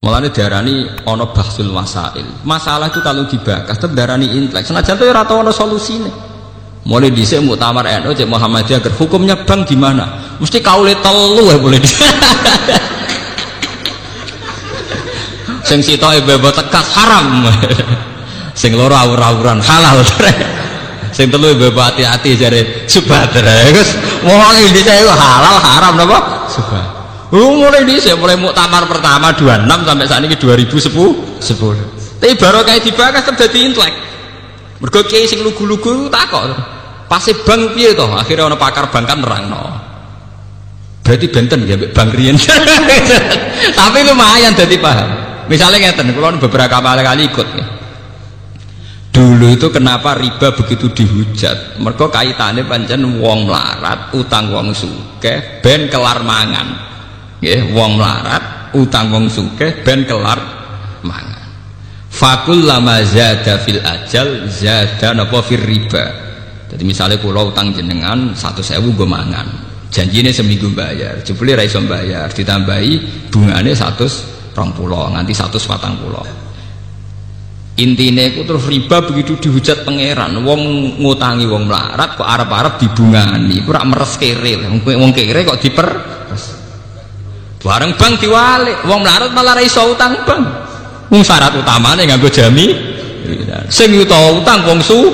Mulane diarani ana bahsul masail. Masalah itu kalau dibahas tetep diarani intelek. Senajan itu ora tau ana solusine. Mulai dhisik muktamar NU Cek Muhammadiyah agar hukumnya bank gimana? Mesti kaule telu ya boleh di. Sing sitoke bebo tekas haram. Sing loro awur-awuran halal. Sing telu bebo hati-hati jare subhat. Wis mohon iki halal haram napa? Subhat. Oh, mulai saya mulai muktamar pertama 26 sampai saat ini 2010 10. Tapi baru kayak dibahas terjadi intelek. Mergo kiai sing lugu-lugu takok. Pasti bank piye toh? Akhirnya ono pakar bank kan nerangno. Berarti benten ya bank riyen. Tapi lumayan jadi paham. Misalnya ngeten, kalau beberapa kali ikut ya. Dulu itu kenapa riba begitu dihujat? Mereka kaitannya pancen wong melarat, utang wong suke, ben kelar mangan nggih wong melarat utang wong sugih ben kelar mangan. Fakul lama zada fil ajal zada napa fir riba. Jadi misalnya pulau utang jenengan satu sewu gue mangan. Janjinya seminggu bayar jebule ra iso bayar ditambahi bunganya satu rong pulau nganti satu patang pulau intinya itu terus riba begitu dihujat pangeran. Wong ngutangi wong melarat kok arab-arab dibungani? Rak meres kere. Wong kere kok diper Bareng bang diwalik, wong melarat malah ra iso utang bang. Wong syarat utamane nganggo jami. Sing yuta utang wong su,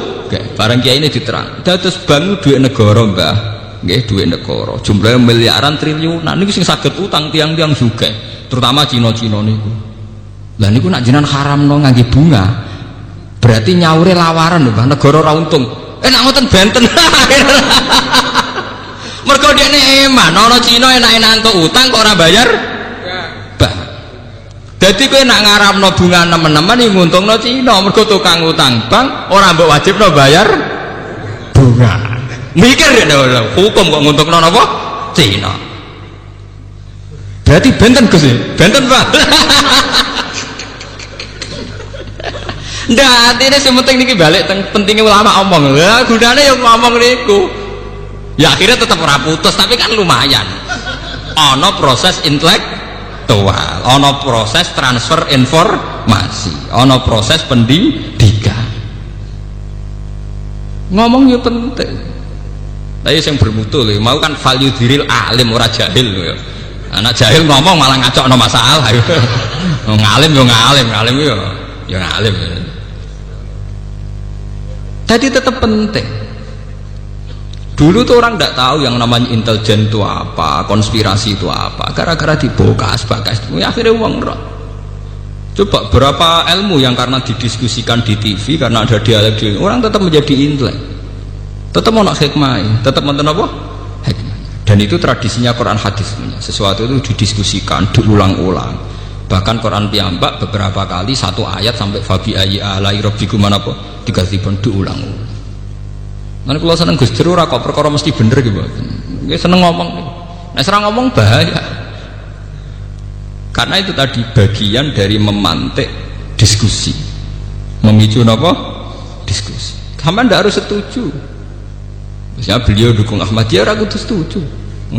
bareng kiai ini diterang. Dados bank duit negara, Mbah. Nggih, duit negara. Jumlahnya miliaran triliunan niku sing saged utang tiang-tiang juga, terutama Cina-Cina niku. Lah niku nak jinan haram no ngangge bunga. Berarti nyaure lawaran lho, Mbah. Negara ora untung. Eh ngoten benten. mergo dekne eman ana Cina enak-enak entuk utang kok ora bayar? Bah. Dadi kowe nak ngarapno bunga nemen-nemen iki nguntungno Cina mergo tukang utang bank ora mbok wajibno bayar bunga. Mikir ya hukum kok nguntungno napa? Cina. Berarti benten Gus benten Pak. Ndak, ini sementing niki balik pentingnya ulama omong. Ya gunane yang ngomong niku ya akhirnya tetap raputus tapi kan lumayan. Ono proses intelektual ono proses transfer informasi ono proses pendidikan. Ngomong ya penting. Tapi yang bermutu loh mau kan value diril alim ora jahil loh anak jahil ngomong malah ngacok no masalah ngalim yo ngalim ngalim yo yo ngalim jadi tetap penting Dulu tuh orang tidak tahu yang namanya intelijen itu apa, konspirasi itu apa. Gara-gara dibokas, bakas, ya akhirnya uang roh. Coba berapa ilmu yang karena didiskusikan di TV, karena ada dialog di orang tetap menjadi intelek. Tetap mau nak hikmah, tetap mau apa? Hikmah. Dan itu tradisinya Quran hadis. Sesuatu itu didiskusikan, diulang-ulang. Bahkan Quran piyambak beberapa kali satu ayat sampai fabi ayi alai rabbikum mana apa diulang-ulang. Nanti kalau seneng Gus Dur kok perkara mesti bener gitu. Gue seneng ngomong. Nah serang ngomong bahaya. Karena itu tadi bagian dari memantik diskusi. Memicu apa? Diskusi. Kamu ndak harus setuju. Misalnya beliau dukung Ahmadiyah, aku tuh setuju.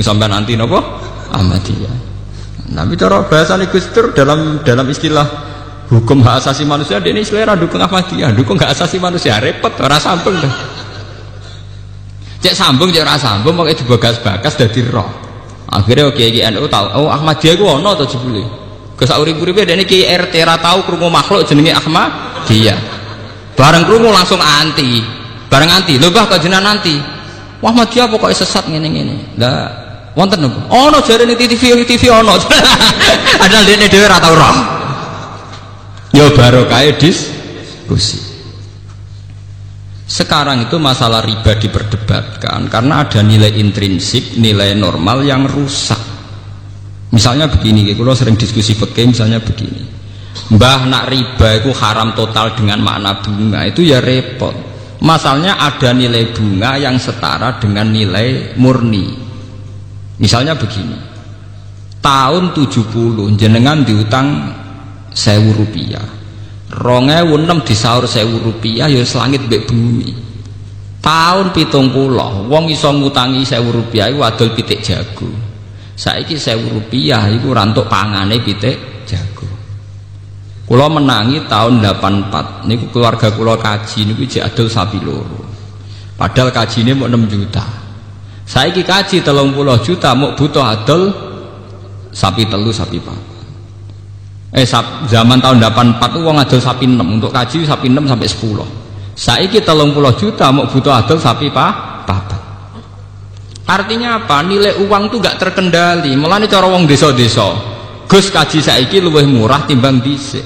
Sampai nanti apa? Ahmadiyah. Tapi cara bahasa Gus Dur dalam dalam istilah hukum hak asasi manusia dia ini selera dukung Ahmadiyah, dukung hak asasi manusia repot, rasa sambung cek sambung cek rasa sambung itu dibagas-bagas dari roh. Akhirnya oke okay, NU tahu oh Ahmadiyah gua ono atau jebule? Ke saurip-uripe dene ki RT ra tau krungu makhluk jenenge Ahmadiyah bareng krungu langsung anti. Bareng anti lho bah kok jenengan anti? Wah Ahmadiyah pokoknya sesat ngene-ngene. Lah wonten nopo ono jarene TV TV ono. Ada dhewe ra tau roh. Yo barokah diskusi sekarang itu masalah riba diperdebatkan karena ada nilai intrinsik, nilai normal yang rusak. Misalnya begini, kalau sering diskusi pakai misalnya begini. Mbah nak riba itu haram total dengan makna bunga itu ya repot. Masalahnya ada nilai bunga yang setara dengan nilai murni. Misalnya begini. Tahun 70 jenengan diutang sewu rupiah rongewu enam disaur sewu rupiah ya selangit bek bumi tahun pitung pulau wong iso ngutangi sewu rupiah itu adol pitik jago saiki sewu rupiah itu rantuk pangane pitik jago Kulo menangi tahun 84. Niku keluarga kulo kaji niku jek adol sapi loro. Padahal kaji ini mau 6 juta. Saiki kaji telung puluh juta mau butuh adol sapi telu sapi papat. Eh zaman tahun 84 itu uang adol sapi 6 untuk kaji sapi 6 sampai 10. Saiki telung puluh juta mau butuh adol sapi pa, papat. Artinya apa? Nilai uang tuh gak terkendali. Mulane cara wong desa-desa. Gus kaji saiki luwih murah timbang dhisik.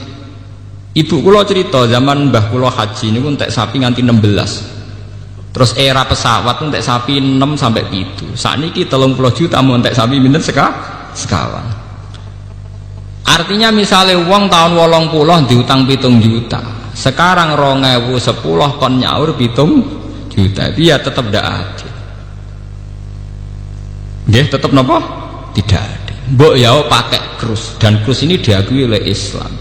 Ibu kulo cerita zaman Mbah kulo haji ini pun tak sapi nganti 16. Terus era pesawat pun tak sapi 6 sampai itu. Saat ini kita puluh juta mau tak sapi minta seka sekawan. Artinya misalnya uang tahun wolong puluh diutang pitung juta. Sekarang rongewu sepuluh kon nyaur pitung juta. Dia tetap tidak adil. Dia tetap nopo? Tidak adil. Mbok ya pakai krus dan krus ini diakui oleh Islam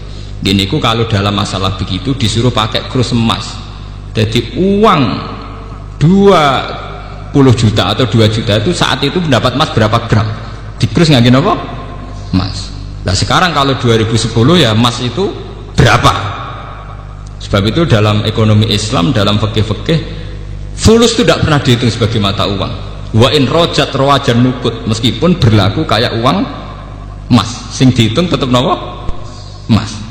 Gini ku kalau dalam masalah begitu disuruh pakai krus emas. Jadi uang 20 juta atau 2 juta itu saat itu mendapat emas berapa gram? Di krus nggak gini apa? Emas. Nah sekarang kalau 2010 ya emas itu berapa? Sebab itu dalam ekonomi Islam, dalam fikih-fikih, fulus itu tidak pernah dihitung sebagai mata uang. Wa in rojat rawajan nukut, meskipun berlaku kayak uang emas. Sing dihitung tetap nopo? Emas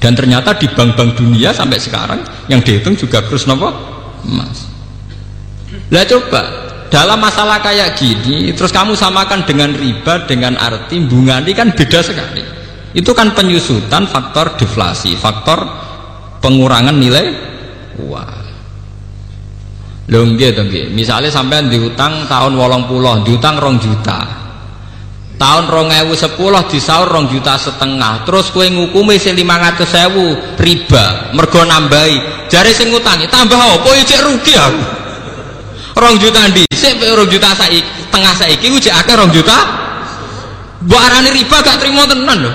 dan ternyata di bank-bank dunia sampai sekarang yang dihitung juga terus nopo emas lah coba dalam masalah kayak gini terus kamu samakan dengan riba dengan arti bunga ini kan beda sekali. Itu kan penyusutan faktor deflasi faktor pengurangan nilai uang. Lho nggih to Misale sampean diutang tahun 80, diutang rong juta. Tahun 2010 disaur rong juta setengah. Terus kue ngukumi 500 sewu riba mergo nambahi. Jari sing ngutangi tambah apa? Ya rugi aku. Rong juta di sik rong juta saiki tengah saiki ku cek akeh juta. Mbok arani riba gak terima tenan lho.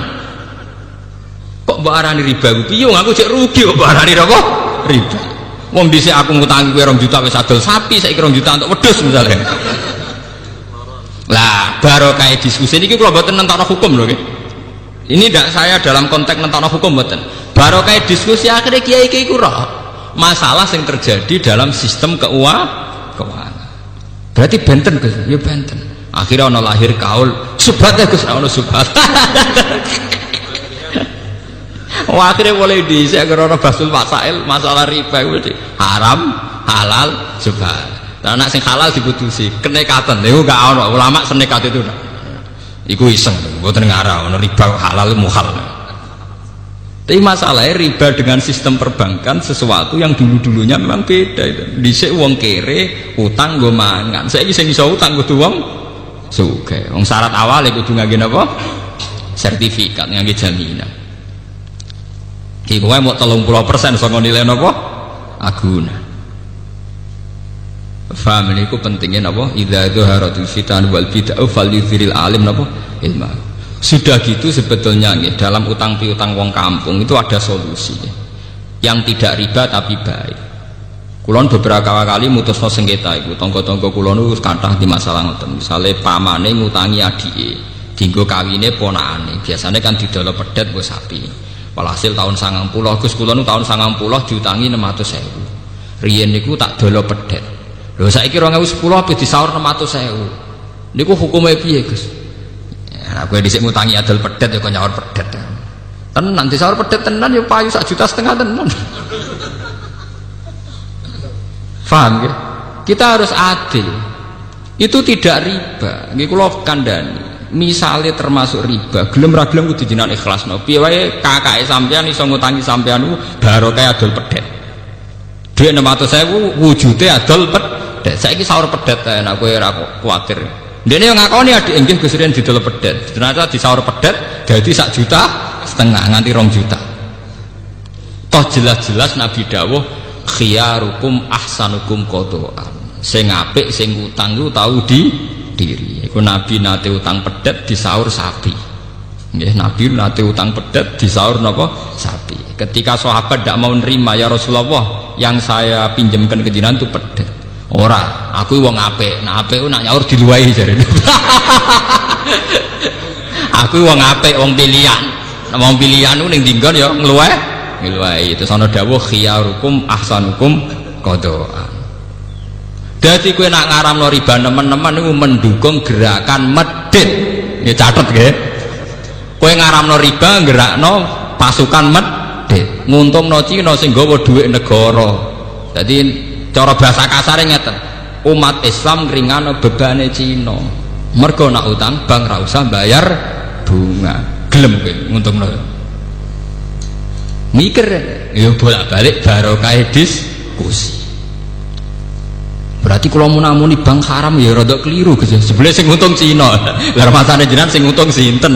Kok mbok arani riba ku piye? Aku cek rugi kok mbok arani apa? Riba. Wong dhisik aku ngutangi kowe rong juta wis adol sapi saiki rong juta untuk wedhus misalnya lah baru kayak diskusi ini kalau buatan nentara hukum loh ini tidak saya dalam konteks nentara hukum buatan baru kayak diskusi akhirnya kiai kiai kurang masalah yang terjadi dalam sistem keuangan berarti benten gus. Ya benten. Akhirnya ono lahir kaul. Subhat ya gus. Ono subhat. Wah, akhirnya boleh di saya karena basul masail masalah riba itu haram halal subhat. Nah, anak sing halal diputusi, kenekatan. Itu gak ono. Ulama senekat itu. Iku iseng, mboten ngarah. Ono riba halal muhal. Tapi masalahnya riba dengan sistem perbankan sesuatu yang dulu-dulunya memang beda itu. Dhisik wong kere utang gue mangan. Saiki sing iso utang kudu wong sugih. Wong syarat awal kudu ngangge napa? Sertifikat ngangge jaminan. Ki kowe mau 30% saka nilai napa? Aguna. Faham ini ku pentingnya napa? Idza dhaharatul fitan wal bid'ah falyudhiril alim napa? Ilma. Sudah gitu sebetulnya nih dalam utang piutang wong kampung itu ada solusi yang tidak riba tapi baik. Kulon beberapa kali mutus no sengketa itu tonggo-tonggo kulon itu kathah di masalah ngoten. Misale pamane ngutangi adike, dinggo kawine ponakane. Biasanya kan didolo pedet gue sapi. Walhasil tahun sangang puluh, Gus kulon tahun sangang puluh diutangi 600 Riyen niku tak dolo pedet Lho saiki 2010 apa disaur 600.000. Niku hukume piye, Gus? Ya, kowe dhisik ngutangi adol pedet ya kok nyaur pedet. Tenan disaur pedet tenan ya payu sak juta setengah tenan. Faham ya? Kita harus adil. Itu tidak riba. Nggih kula kandhani. Misalnya termasuk riba, gelem ra gelem kudu jenengan ikhlasno. Piye wae kakake sampean iso ngutangi sampean baru kayak adol pedet. Dhuwit 600.000 wujude adol pedet saiki sahur pedet enak kowe ora kuwatir dene yang ngakoni adik nggih Gus Rian didol pedet. Ternyata di sahur pedet dadi sak juta setengah nganti rong juta. Toh jelas-jelas Nabi dawuh khiyarukum ahsanukum qadaan. Sing apik sing utang ku tahu di diri. Iku Nabi nate utang pedet di sahur sapi. Nggih Nabi nate utang pedet di sahur napa? Sapi. Ketika sahabat tidak mau nerima ya Rasulullah yang saya pinjamkan ke jinan itu pedet. Ora aku wong apik. Nah apik nak nyaur diluwahi jare. Aku wong apik wong pilihan. Mau pilihan ning dinggon ya ngluweh ngluweh itu ana dawuh khiyarukum ahsanukum qadaan. Dadi kowe nak ngaramno riba nemen-nemen niku mendukung gerakan medit. Ya catet nggih. Kowe ngaramno riba gerakno pasukan medit. Nguntungno Cina sing gawa dhuwit negara. Jadi cara bahasa kasarnya ngeten umat Islam ringano bebane Cina. Mergo nak utang bank ra usah bayar bunga. Gelem kowe nguntungno mikir ya bolak-balik barokah diskusi berarti kalau mau namuni bank haram ya rada keliru gitu sebelah sing untung Cina. Lah masane jenengan sing untung sinten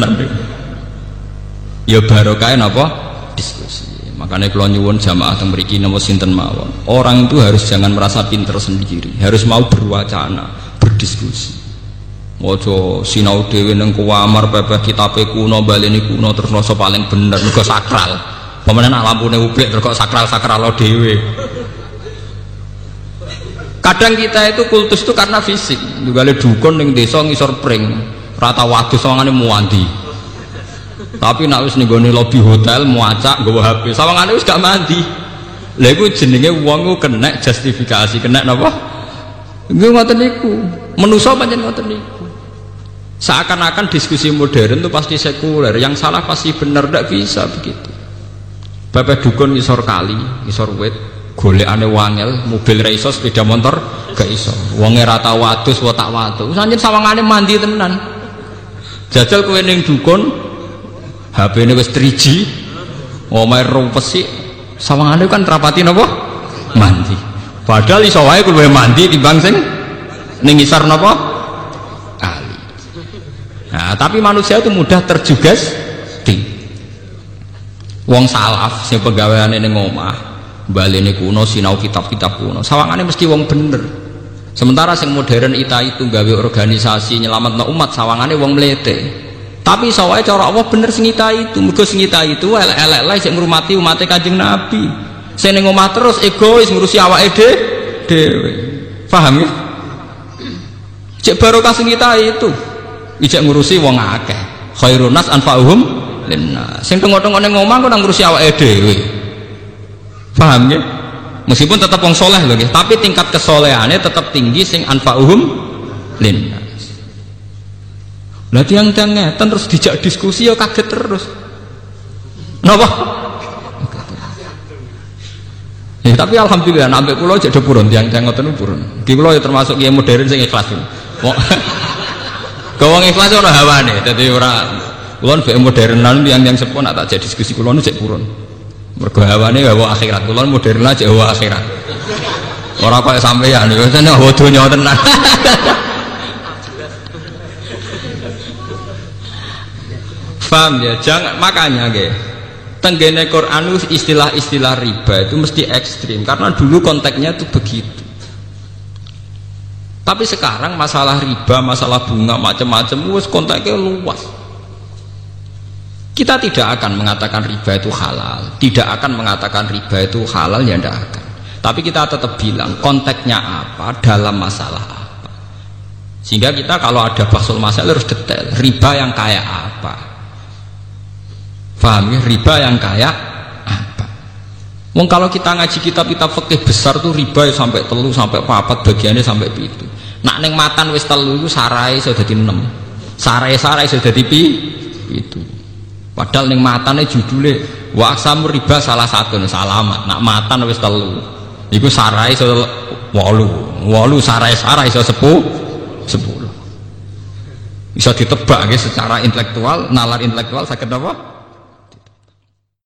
ya barokah apa diskusi makanya kalau nyuwun jamaah yang beri nama sinten mawon orang itu harus jangan merasa pinter sendiri harus mau berwacana berdiskusi Mojo sinau dewi neng kuamar pepe kitabe kuno baleni kuno terus noso paling bener juga sakral. Pemenang lampu nih ublik terus sakral sakral lo dewi. Kadang kita itu kultus itu karena fisik. Juga le dukun neng desa ngisor pring rata waktu sawangane muandi. Tapi nak wis ning lobby hotel muacak gue HP. Sawangane wis gak mandi. Lha iku jenenge wong ku kena justifikasi, kena napa? Nggih ngoten niku. Menusa pancen ngoten niku seakan-akan diskusi modern itu pasti sekuler yang salah pasti benar tidak bisa begitu bapak dukun ngisor kali ngisor wet golek ane wangel mobil reiso sepeda motor gak iso wonge rata wadus watak watu sanjin sawangane mandi tenan jajal kowe ning dukun HP ini wis 3G omae rumpesi sawangane kan terapati napa? Mandi. Padahal iso wae kowe mandi timbang sing ning ngisor napa? Nah, tapi manusia itu mudah terjugas di wong salaf sing pegawaiane ning omah balene kuno sinau kitab-kitab kuno. Sawangane mesti wong bener. Sementara sing modern ita itu gawe organisasi nyelamatno umat sawangane wong melete tapi sawai cara Allah bener sing ita itu. Mergo sing ita itu elek-elek lah sing ngurmati umat Kanjeng Nabi. Sing ning terus egois ngurusi awake dhewe paham ya? Cek barokah sing ita itu. Ijek ngurusi wong akeh. Khairun nas anfa'uhum linnas. Sing tengok-tengok ning omah kok ngurusi awake dhewe paham ya? Meskipun tetap wong soleh loh tapi tingkat kesolehannya tetap tinggi sing anfa'uhum linnas lah tiang-tiang ngeten terus dijak diskusi ya kaget terus napa Ya, tapi alhamdulillah sampai pulau jadi purun tiang-tiang ngoten purun. Di pulau ya termasuk yang modern sing ikhlas. Gawang ikhlas ora hawane, dadi ora kulon be modernan yang yang sepon tak jadi diskusi kulon cek purun. Mergo hawane bawa akhirat, kulon modern aja bawa akhirat. Ora kaya sampeyan, yo tenan bawa donya tenan. Faham ya? Jangan makanya ge. Tenggene Quran istilah-istilah riba itu mesti ekstrim karena dulu konteksnya itu begitu. Tapi sekarang masalah riba, masalah bunga macam-macam, wes kontaknya luas. Kita tidak akan mengatakan riba itu halal, tidak akan mengatakan riba itu halal ya tidak akan. Tapi kita tetap bilang konteksnya apa dalam masalah apa. Sehingga kita kalau ada basul masalah harus detail. Riba yang kayak apa? Faham ya? Riba yang kayak apa? Wong kalau kita ngaji kitab-kitab fikih besar tuh riba ya sampai telu sampai papat bagiannya sampai itu nak neng matan wis telu itu sarai sudah dadi 6 sarai-sarai sudah dadi pi padahal neng matane judule wa riba salah satu salamat. Nak matan wis telu iku sarai sudah walu walu sarai-sarai sudah sepuh sepuluh. Bisa ditebak ya, secara intelektual nalar intelektual sakit apa